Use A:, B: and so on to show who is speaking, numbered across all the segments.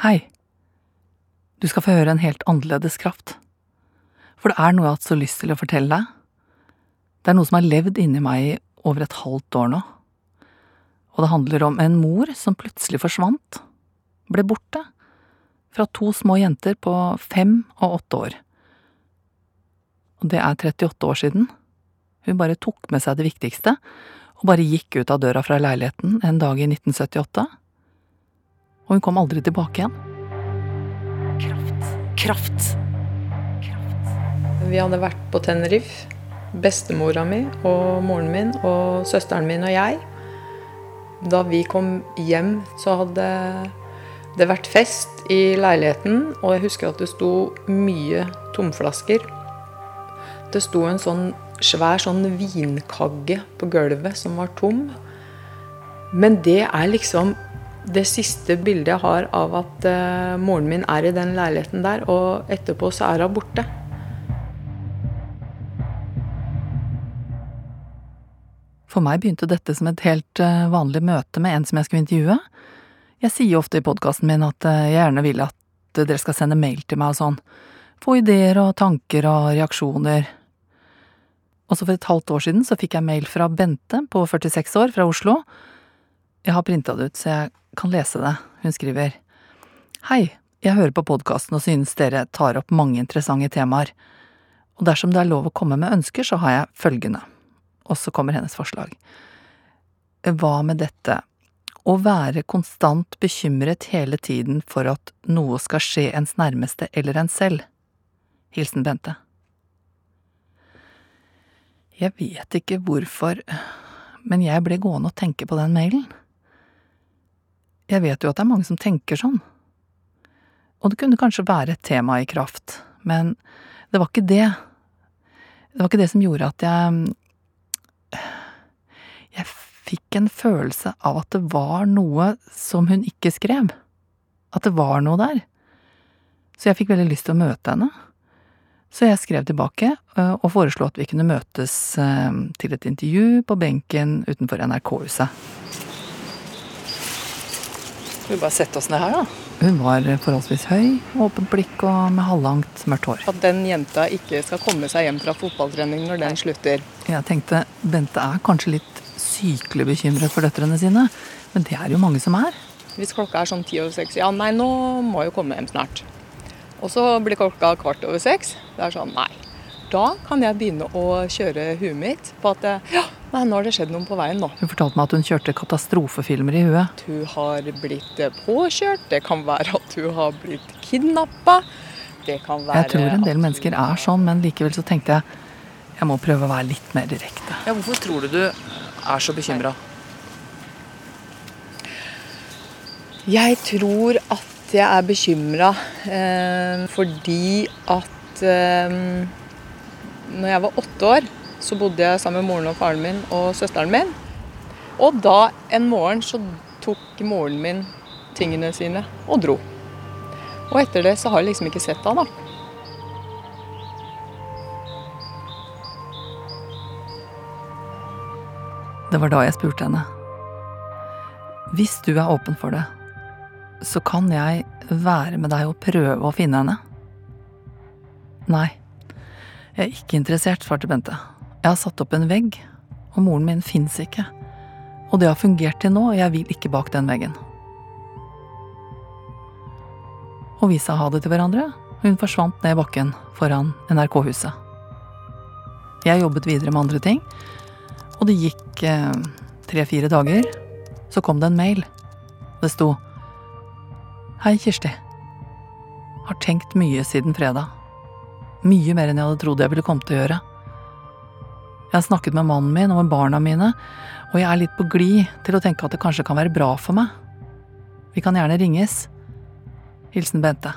A: Hei. Du skal få høre en helt annerledes kraft. For det er noe jeg har hatt så lyst til å fortelle deg. Det er noe som har levd inni meg i over et halvt år nå. Og det handler om en mor som plutselig forsvant. Ble borte. Fra to små jenter på fem og åtte år. Og det er 38 år siden. Hun bare tok med seg det viktigste, og bare gikk ut av døra fra leiligheten en dag i 1978. Og hun kom aldri tilbake igjen.
B: Kraft. Kraft.
C: Vi hadde vært på Tenerife. Bestemora mi og moren min og søsteren min og jeg. Da vi kom hjem, så hadde det vært fest i leiligheten, og jeg husker at det sto mye tomflasker. Det sto en sånn svær sånn vinkagge på gulvet som var tom. Men det er liksom det siste bildet jeg har av at uh, moren min er i den leiligheten der, og etterpå så er hun borte.
A: For meg begynte dette som et helt eh, vanlig møte med en som jeg skulle intervjue. Jeg sier ofte i podkasten min at eh, jeg gjerne vil at dere skal sende mail til meg og sånn. Få ideer og tanker og reaksjoner. Og så for et halvt år siden så fikk jeg mail fra Bente på 46 år fra Oslo. Jeg har printa det ut så jeg kan lese det. Hun skriver Hei, jeg hører på podkasten og synes dere tar opp mange interessante temaer. Og dersom det er lov å komme med ønsker, så har jeg følgende. Og så kommer hennes forslag. Hva med dette? Å være konstant bekymret hele tiden for at noe skal skje ens nærmeste eller en selv. Hilsen Bente. Jeg vet ikke hvorfor, men jeg ble gående og tenke på den mailen. Jeg vet jo at det er mange som tenker sånn. Og det kunne kanskje være et tema i kraft, men det var ikke det. Det var ikke det som gjorde at jeg jeg fikk en følelse av at det var noe som hun ikke skrev. At det var noe der. Så jeg fikk veldig lyst til å møte henne. Så jeg skrev tilbake øh, og foreslo at vi kunne møtes øh, til et intervju på benken utenfor NRK-huset.
C: Vi bare sette oss ned her, da?
A: Hun var forholdsvis høy, åpent blikk og med halvlangt, mørkt hår.
C: At den jenta ikke skal komme seg hjem fra fotballtrening når den slutter.
A: Jeg tenkte Bente er kanskje litt sykelig bekymret for døtrene sine, men det er jo mange som er.
C: Hvis klokka er sånn ti over seks, ja nei, nå må jeg jo komme hjem snart. Og så blir klokka kvart over seks. Det er sånn nei. Da kan jeg begynne å kjøre huet mitt på at ja, nei, nå har det skjedd noe på veien nå.
A: Hun fortalte meg at hun kjørte katastrofefilmer i huet.
C: Hun har blitt påkjørt, det kan være at hun har blitt kidnappa. Det kan være
A: Jeg tror en del mennesker er sånn, men likevel så tenkte jeg jeg må prøve å være litt mer direkte.
C: Ja, Hvorfor tror du du er så bekymra? Jeg tror at jeg er bekymra eh, fordi at eh, når jeg var åtte år, så bodde jeg sammen med moren og faren min og søsteren min. Og da en morgen så tok moren min tingene sine og dro. Og etter det så har jeg liksom ikke sett henne, da.
A: Det var da jeg spurte henne. Hvis du er åpen for det, så kan jeg være med deg og prøve å finne henne. Nei, jeg er ikke interessert, svarte Bente. Jeg har satt opp en vegg, og moren min fins ikke. Og det har fungert til nå, og jeg vil ikke bak den veggen. Og vi sa ha det til hverandre. og Hun forsvant ned bakken foran NRK-huset. Jeg jobbet videre med andre ting, og det gikk eh, tre-fire dager. Så kom det en mail. Det sto Hei, Kirsti. Har tenkt mye siden fredag. Mye mer enn jeg hadde trodd jeg ville komme til å gjøre. Jeg har snakket med mannen min og med barna mine, og jeg er litt på glid til å tenke at det kanskje kan være bra for meg. Vi kan gjerne ringes. Hilsen Bente.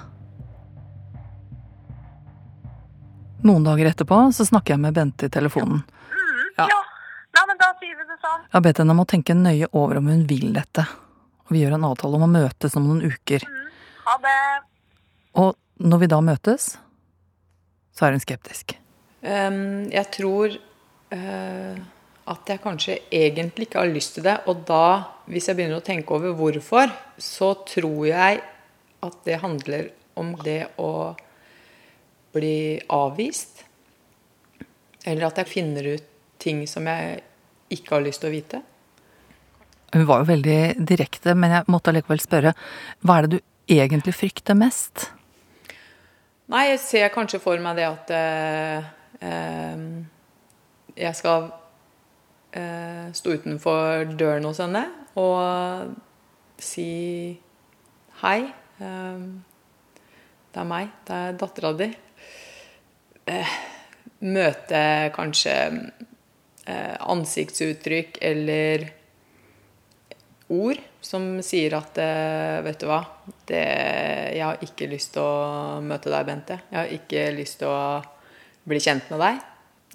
A: Noen dager etterpå så snakker jeg med Bente i telefonen.
B: Ja. ja. Nei, men da sier vi det sånn.
A: Jeg har bedt henne om å tenke nøye over om hun vil dette. Og vi gjør en avtale om å møtes om noen uker.
B: Ha det.
A: Og når vi da møtes, så er hun skeptisk.
C: Um, jeg tror eh, at jeg kanskje egentlig ikke har lyst til det. Og da, hvis jeg begynner å tenke over hvorfor, så tror jeg at det handler om det å bli avvist. Eller at jeg finner ut ting som jeg ikke har lyst til å vite.
A: Hun var jo veldig direkte, men jeg måtte allikevel spørre. Hva er det du egentlig frykter mest?
C: Nei, jeg ser kanskje for meg det at eh, eh, jeg skal eh, stå utenfor døren hos henne og si hei. eh, det er meg. Det er dattera di. Eh, møte kanskje eh, ansiktsuttrykk eller ord som sier at eh, Vet du hva, det, jeg har ikke lyst til å møte deg, Bente. Jeg har ikke lyst til å bli kjent med deg.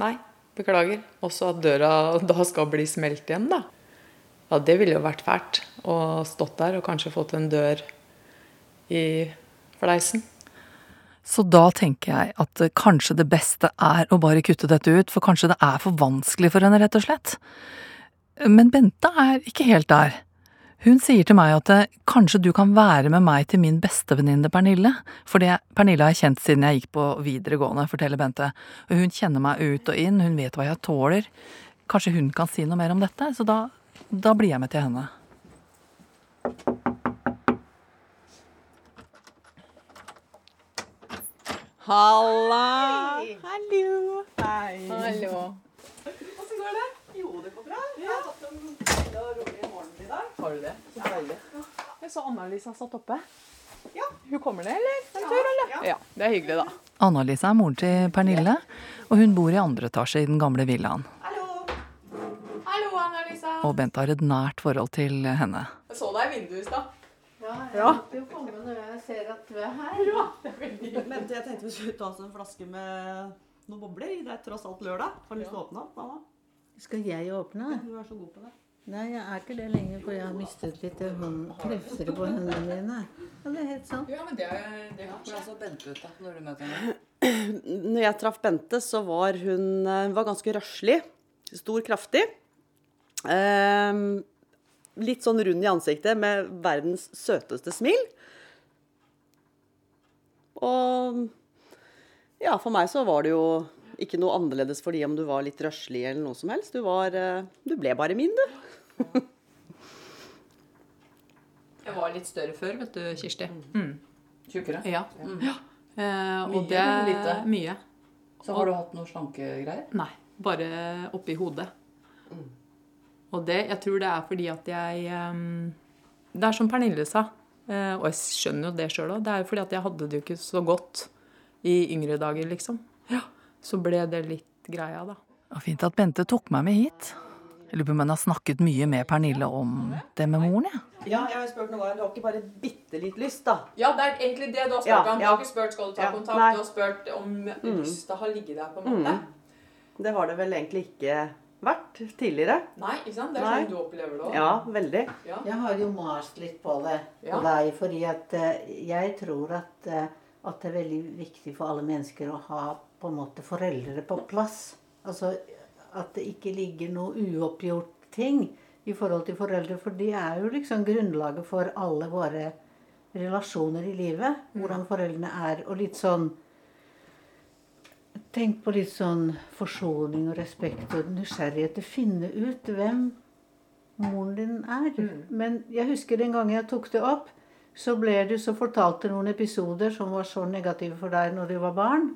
C: Nei, beklager. Også at døra da skal bli smelt igjen, da. Ja, det ville jo vært fælt. Å stått der og kanskje fått en dør i fleisen.
A: Så da tenker jeg at kanskje det beste er å bare kutte dette ut, for kanskje det er for vanskelig for henne, rett og slett. Men Bente er ikke helt der. Hun sier til meg at eh, kanskje du kan være med meg til min bestevenninne Pernille, for det Pernille har jeg kjent siden jeg gikk på videregående, forteller Bente. Og hun kjenner meg ut og inn, hun vet hva jeg tåler. Kanskje hun kan si noe mer om dette, så da, da blir jeg med til henne.
C: Halla!
D: Hallo! Hei.
C: Hallo.
D: Åssen går det? Jo, det går bra. Jeg har tatt en stille rolig morgen i dag.
C: Har du det? Så deilig.
D: Jeg så Anna-Lisa satt oppe. Ja.
C: Hun kommer ned, eller? En tur, eller?
D: Ja.
C: Ja, det er hyggelig, da.
A: Anna-Lisa er moren til Pernille, og hun bor i andre etasje i den gamle villaen.
D: Hallo!
C: Hallo, Anna-Lisa.
A: Og Bent har et nært forhold til henne.
C: Jeg så deg i vinduet i stad.
E: Ja, jeg
C: Ja.
E: måtte jo komme når jeg ser at du er her.
D: Men jeg tenkte vi skulle ta oss en flaske med noen bobler. Det er tross alt lørdag. Har du lyst til å åpne opp, mamma?
E: Skal jeg åpne?
D: Du er så god på det.
E: Nei, jeg er ikke det lenger, for jeg har mistet litt hånd- krefter på hendene mine. Ja, det er helt sant.
C: Ja, men det er det
A: Hvordan så Bente ut da, når du møter henne?
D: Når jeg traff Bente, så var hun eh, var ganske røslig. Stor, kraftig. Eh, litt sånn rund i ansiktet med verdens søteste smil. Og ja, for meg så var det jo ikke noe annerledes fordi om du var litt røslig eller noe som helst. Du var eh, Du ble bare min, du.
C: Jeg var litt større før, vet du, Kirsti.
A: Tjukkere?
C: Ja. ja. Eh, og
A: Mye
C: det
A: er lite?
C: Mye.
A: Så har du hatt noen slankegreier?
C: Nei, bare oppi hodet. Og det, jeg tror det er fordi at jeg ehm, Det er som Pernille sa, eh, og jeg skjønner jo det sjøl òg, det er jo fordi at jeg hadde det jo ikke så godt i yngre dager, liksom. Ja, Så ble det litt greia, da.
A: Og fint at Bente tok meg med hit. Jeg lurer på om hun har snakket mye med Pernille om det med moren, jeg.
D: Ja, jeg har spurt noen ganger. Du har ikke bare bitte litt lyst, da?
C: Ja, det er egentlig det du har
D: spurt Ja, om. Du har
C: ikke spurt skal du
D: ta kontakt, nei. du har
C: spurt om lyst har å ligget der, på en
D: måte. Det har det vel egentlig ikke vært tidligere.
C: Nei, ikke sant? Det
D: er sånn Nei.
C: du opplever det
D: Ja, veldig.
E: Jeg har jo mast litt på det på
C: Ja.
E: deg, fordi at eh, jeg tror at, eh, at det er veldig viktig for alle mennesker å ha på en måte foreldre på plass. Altså at det ikke ligger noe uoppgjort ting i forhold til foreldre, for de er jo liksom grunnlaget for alle våre relasjoner i livet. Hvordan foreldrene er, og litt sånn Tenk på litt sånn forsoning og respekt og nysgjerrighet til å finne ut hvem moren din er. Men jeg husker den gangen jeg tok det opp, så ble du så fortalte noen episoder som var så negative for deg når du var barn,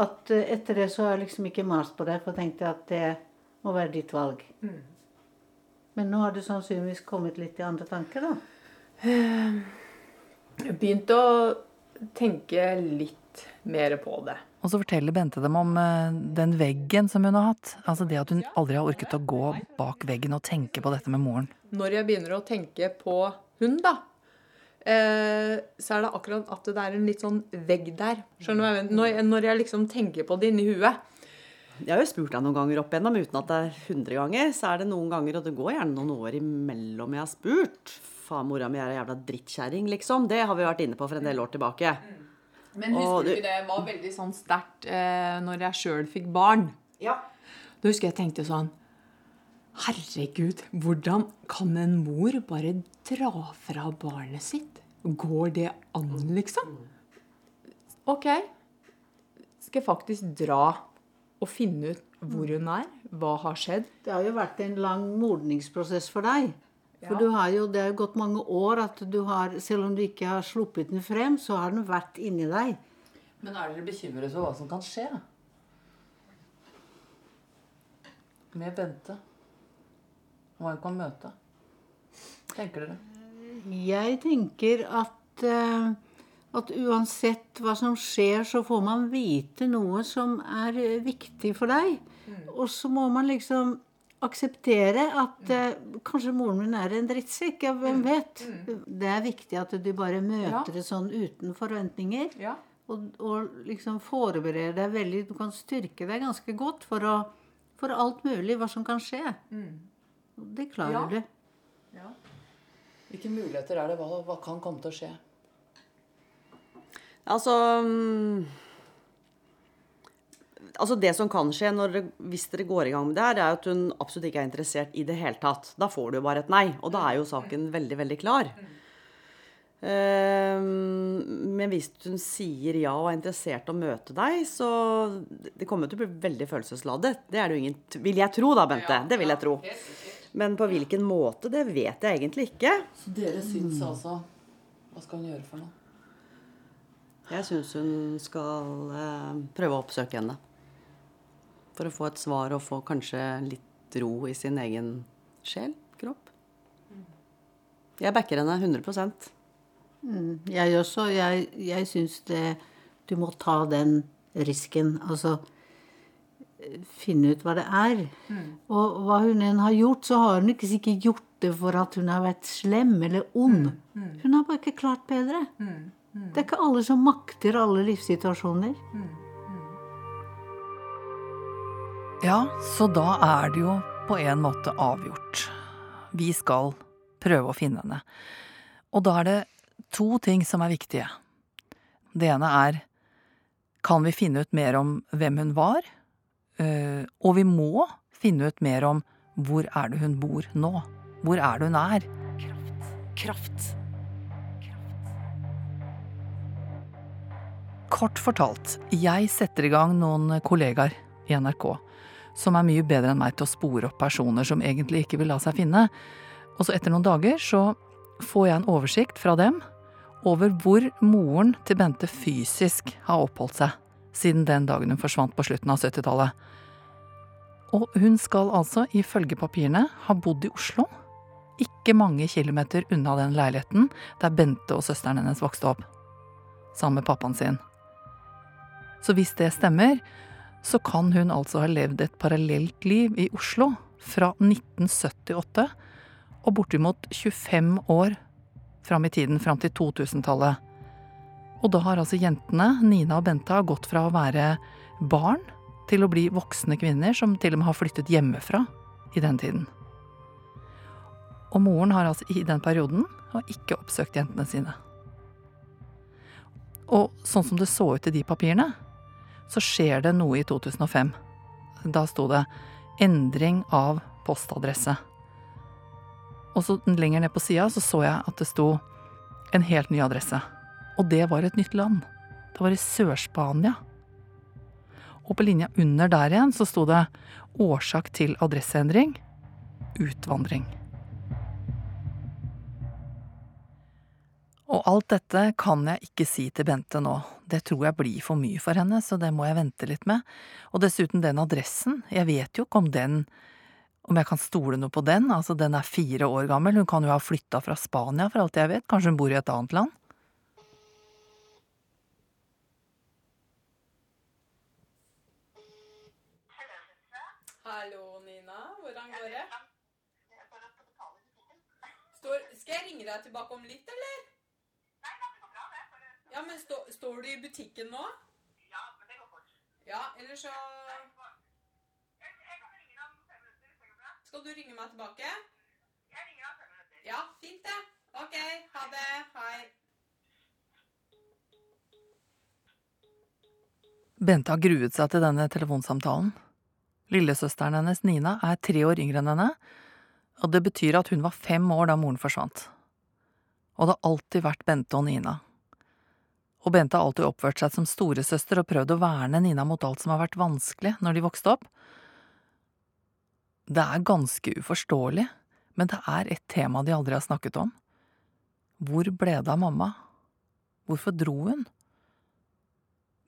E: at eh, etter det så har jeg liksom ikke mast på deg, for jeg tenkte at det må være ditt valg. Men nå har du sannsynligvis kommet litt i andre tanker, da.
C: Jeg begynte å tenke litt mer på det.
A: Og så forteller Bente dem om eh, den veggen som hun har hatt. Altså det at hun aldri har orket å gå bak veggen og tenke på dette med moren.
C: Når jeg begynner å tenke på hun, da, eh, så er det akkurat at det er en litt sånn vegg der. Skjønner du hva jeg? Når jeg, når jeg liksom tenker på det inni huet.
D: Jeg har jo spurt deg noen ganger opp igjennom, uten at det er 100 ganger. Så er det noen ganger, og det går gjerne noen år imellom jeg har spurt. Faen, mora mi er ei jævla drittkjerring, liksom. Det har vi vært inne på for en del år tilbake.
C: Men husker
D: du-
C: ikke det var veldig sånn sterkt eh, når jeg sjøl fikk barn?
D: Ja.
C: Da husker jeg tenkte sånn Herregud, hvordan kan en mor bare dra fra barnet sitt
F: Går det an, liksom? OK. Skal jeg faktisk dra og finne ut hvor hun er? Hva har skjedd?
E: Det har jo vært en lang modningsprosess for deg. For
F: Ja.
E: du har jo, det har jo gått mange år at du har Selv om du ikke har sluppet den frem, så har den vært inni deg.
A: Men er dere bekymret for hva som kan skje? Med Bente? Hva hun kan møte? Tenker dere?
E: Jeg tenker at eh, at uansett hva som skjer, så får man vite noe som er eh, viktig for deg. Og så må man liksom akseptere at eh, kanskje moren min er en drittsekk. Ja, hvem vet? Det er viktig at du bare møter
F: Ja.
E: det sånn uten forventninger.
F: Ja.
E: Og, og liksom forbereder deg veldig Du kan styrke deg ganske godt for, å, for alt mulig hva som kan skje. Og Det klarer
F: Ja.
E: du.
A: Hvilke muligheter er det? Hva, hva kan komme til å skje?
D: Altså mm, Altså Det som kan skje når hvis dere går i gang med det her, er at hun absolutt ikke er interessert i det hele tatt. Da får du jo bare et nei. Og da er jo saken veldig, veldig klar. Eh, men hvis hun sier ja og er interessert i å møte deg, så Det kommer til å bli veldig følelsesladet. Det er det jo ingen Vil jeg tro, da, Bente. Det vil jeg tro. Men på hvilken måte, det vet jeg egentlig ikke.
A: Så dere syns altså Hva skal hun gjøre for noe?
D: Jeg syns hun skal eh, prøve å oppsøke henne. For å få et svar og få kanskje litt ro i sin egen sjel, kropp. Jeg backer henne 100%
E: Jeg også. Jeg, jeg syns det Du må ta den risken. Altså finne ut hva det er. Og hva hun enn har gjort, så har hun ikke sikkert gjort det for at hun har vært slem eller ond. Hun har bare ikke klart bedre. Det er ikke alle som makter alle livssituasjoner.
A: Ja, så da er det jo på en måte avgjort. Vi skal prøve å finne henne. Og da er det to ting som er viktige. Det ene er kan vi finne ut mer om hvem hun var? Eh, Og vi må finne ut mer om hvor er det hun bor nå? Hvor er det hun er?
G: Kraft.
A: Kort fortalt, jeg setter i gang noen kollegaer i NRK som er mye bedre enn meg til å spore opp personer som egentlig ikke vil la seg finne. Og så etter noen dager så får jeg en oversikt fra dem over hvor moren til Bente fysisk har oppholdt seg siden den dagen hun forsvant på slutten av 70-tallet. Og hun skal altså, ifølge papirene, ha bodd i Oslo, ikke mange kilometer unna den leiligheten der Bente og søsteren hennes vokste opp, sammen med pappaen sin. Så hvis det stemmer, så kan hun altså ha levd et parallelt liv i Oslo fra 1978 og bortimot 25 år fram i tiden, fram til 2000-tallet. Og da har altså jentene, Nina og Benta, gått fra å være barn til å bli voksne kvinner som til og med har flyttet hjemmefra i den tiden. Og moren har altså i den perioden ikke oppsøkt jentene sine. Og sånn som det så ut i de papirene, så skjer det noe i 2005. Da sto det 'endring av postadresse'. Og så lenger ned på sida så, så jeg at det sto en helt ny adresse. Og det var et nytt land. Det var i Sør-Spania. Og på linja under der igjen så sto det 'årsak til adresseendring utvandring'. Og alt dette kan jeg ikke si til Bente nå, det tror jeg blir for mye for henne, så det må jeg vente litt med. Og dessuten den adressen, jeg vet jo ikke om den, om jeg kan stole noe på den, altså den er fire år gammel, hun kan jo ha flytta fra Spania for alt jeg vet, kanskje hun bor i et annet land?
F: Hallo, Nina. Hvordan går det? Står, skal jeg ringe deg tilbake om litt, eller? Nei, det går bra, det. Bare... Ja, men stå, står du i butikken nå? Ja, men det går fort. Ja, eller så Jeg kan ringe deg om fem minutter, sånn Skal du ringe meg tilbake? Jeg ringer deg om fem minutter. Ja, fint det. Ok, ha det. Hei.
A: Bente har gruet seg til denne telefonsamtalen. Lillesøsteren hennes, Nina, er tre år yngre enn henne, og det betyr at hun var fem år da moren forsvant. og det har alltid vært Bente og Nina. Og Bente har alltid oppført seg som storesøster og prøvd å verne Nina mot alt som har vært vanskelig når de vokste opp. Det er ganske uforståelig, men det er et tema de aldri har snakket om. Hvor ble det av mamma? Hvorfor dro hun?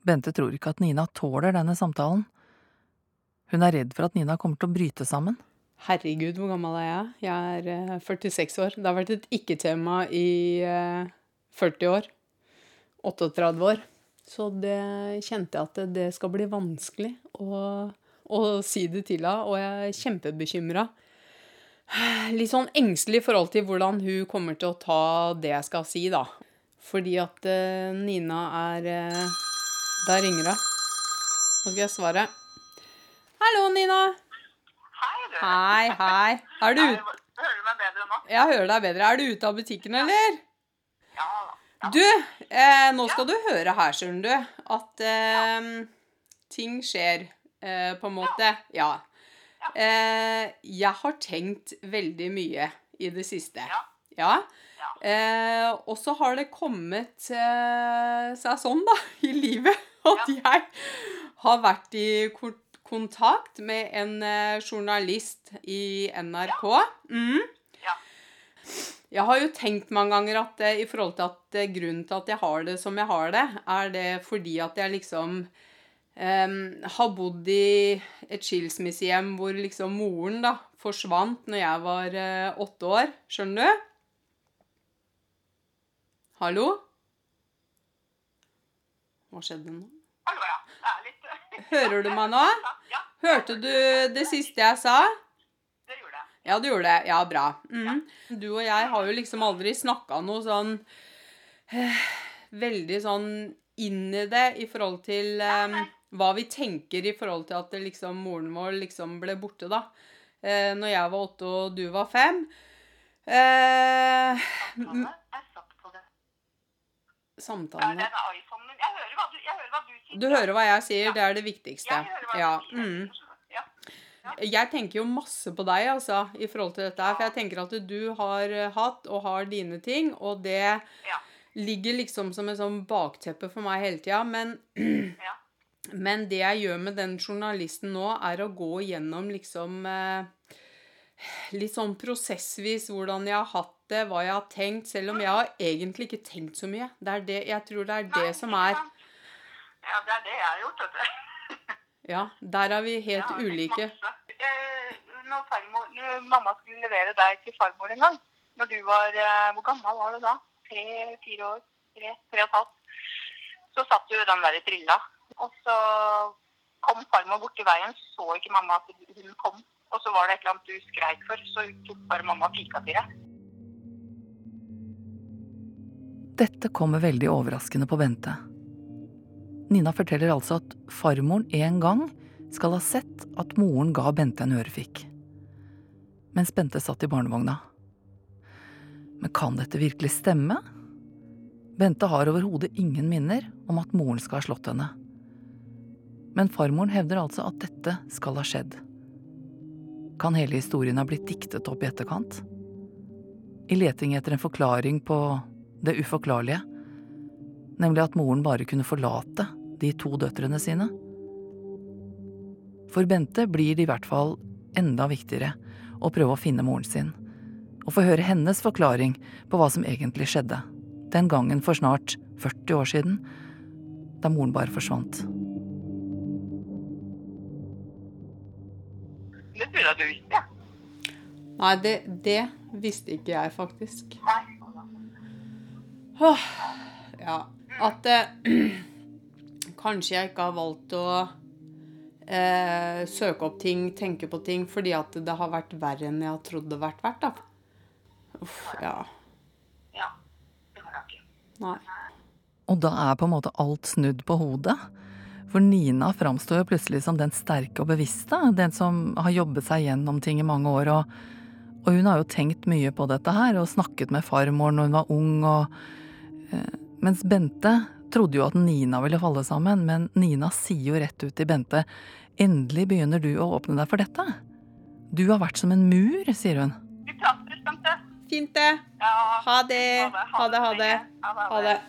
A: Bente tror ikke at Nina tåler denne samtalen. Hun er redd for at Nina kommer til å bryte sammen.
C: Herregud, hvor gammel er jeg? Jeg er eh, 46 år. Det har vært et ikke-tema i eh, 40 år. 38 år. Så det kjente jeg at det, skal bli vanskelig å, å si det til henne, og jeg er kjempebekymra. Litt sånn engstelig i forhold til hvordan hun kommer til å ta det jeg skal si, da. Fordi at eh, Nina er eh, Der ringer hun. Nå skal jeg svare. Hallo, Nina.
B: Hei.
C: Hei. Er du ute?
B: Hører du meg bedre nå?
C: Jeg hører deg bedre. Er du ute av butikken, eller?
B: Ja.
C: Du, eh, nå skal du høre her, skjønner du, at eh, ting skjer, eh, på en måte. Ja. Eh, jeg har tenkt veldig mye i det siste.
B: Ja.
C: Ja.
B: Ja.
C: Eh, og så har det kommet eh, seg sånn, da, i livet, at jeg har vært i ko- kontakt med en eh, journalist i NRK. Mm.
B: Ja.
C: Jeg har jo tenkt mange ganger at eh, i forhold til at eh, grunnen til at jeg har det som jeg har det, er det fordi at jeg liksom um, har bodd i et skilsmissehjem hvor liksom moren da forsvant når jeg var uh, åtte år. Skjønner du? Hallo? Hva skjedde nå?
B: Hallo, ja. Er
C: Hører du meg nå? Hørte du det siste jeg sa?
B: det gjorde jeg.
C: Ja, du gjorde det. Ja, bra. Mm. Du og jeg har jo liksom aldri snakka noe sånn eh, Veldig sånn inn i det i forhold til eh, hva vi tenker i forhold til at det liksom, moren vår liksom ble borte, da. Eh, når jeg var åtte og du var fem. Eh, m-
B: Jeg satt på det. Ja, den iPhonen min. Jeg hører hva du, jeg hører hva du sier.
C: Du hører hva jeg sier, det er det viktigste.
B: Jeg hører hva
C: Ja.
B: du sier.
C: Mm.
B: Ja.
C: Jeg tenker jo masse på deg, altså, i forhold til dette. For jeg tenker at du har eh, hatt og har dine ting, og det
B: Ja.
C: ligger liksom som et sånn bakteppe for meg hele tida. Men,
B: Ja.
C: men det jeg gjør med den journalisten nå, er å gå gjennom liksom eh, Litt sånn prosessvis hvordan jeg har hatt det, hva jeg har tenkt, selv om jeg har egentlig ikke tenkt så mye. Det er det, jeg tror det er det
B: Nei,
C: som er?
B: Ja, det er det jeg har gjort, vet du.
C: Ja, der er vi helt
B: ja,
C: ulike.
B: Eh, Når, farmor, når mamma skulle levere deg til farmor en gang, når du var eh, Hvor gammel var du da? Tre-fire år? Tre, tre og et halvt. Så satt du den der i trilla. Og så kom farmor borti veien, så ikke mamma at hun kom. Og så var det et eller annet du skreik for, så tok bare mamma pika til deg.
A: Dette kommer veldig overraskende på Bente. Nina forteller altså at farmoren en gang skal ha sett at moren ga Bente en ørefik. Mens Bente satt i barnevogna. Men kan dette virkelig stemme? Bente har overhodet ingen minner om at moren skal ha slått henne. Men farmoren hevder altså at dette skal ha skjedd. Kan hele historien ha blitt diktet opp i etterkant? I leting etter en forklaring på det uforklarlige, nemlig at moren bare kunne forlate de to døtrene sine. For Bente blir det i hvert fall enda viktigere å prøve å finne moren sin, og få høre hennes forklaring på hva som egentlig skjedde, den gangen for snart 40 år siden, da moren bare forsvant.
B: Det trodde jeg du visste.
C: Nei, det, det visste ikke jeg faktisk.
B: Nei.
C: Åh, ja. At eh, kanskje jeg ikke har valgt å eh, søke opp ting, tenke på ting, fordi at det har vært verre enn jeg har trodd det har vært verdt, da. Uff, ja.
B: Ja. Det var det ikke.
C: Nei.
A: Og da er på en måte alt snudd på hodet. For Nina framstår jo plutselig som den sterke og bevisste, den som har jobbet seg gjennom ting i mange år. Og, og hun har jo tenkt mye på dette her, og snakket med farmor når hun var ung. Og, mens Bente trodde jo at Nina ville falle sammen, men Nina sier jo rett ut til Bente endelig begynner du å åpne deg for dette. Du har vært som en mur, sier hun.
B: Vi prates, Bente.
C: Fint, det.
B: Ja.
C: Ha det. Ha det, ha det.
B: Ha det.
C: Ha det.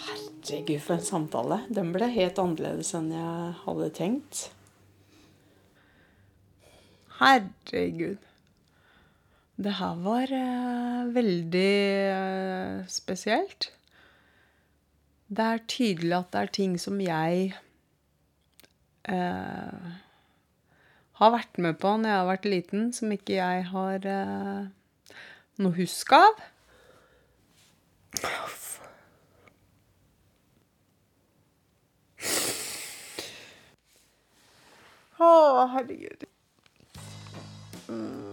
C: Herregud, for en samtale. Den ble helt annerledes enn jeg hadde tenkt. Herregud. Det her var eh, veldig eh, spesielt. Det er tydelig at det er ting som jeg eh, har vært med på når jeg har vært liten, som ikke jeg har eh, noe husk av. Å, herregud. Mm.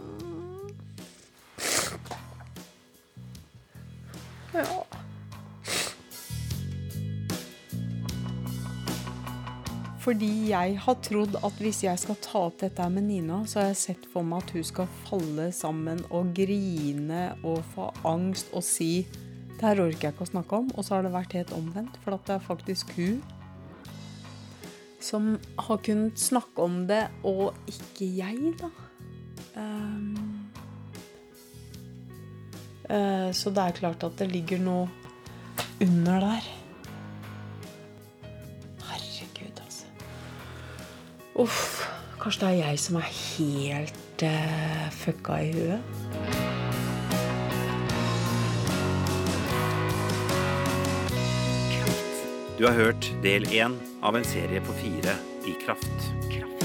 C: Fordi jeg har trodd at hvis jeg skal ta opp dette med Nina, så har jeg sett for meg at hun skal falle sammen og grine og få angst og si det her orker jeg ikke å snakke om. Og så har det vært helt omvendt, for at det er faktisk hun som har kunnet snakke om det, og ikke jeg, da. Um, uh, så det er klart at det ligger noe under der. Uff. Kanskje det er jeg som er helt uh, fucka i huet.
H: Du har hørt del én av en serie på fire i Kraft.
G: Kraft.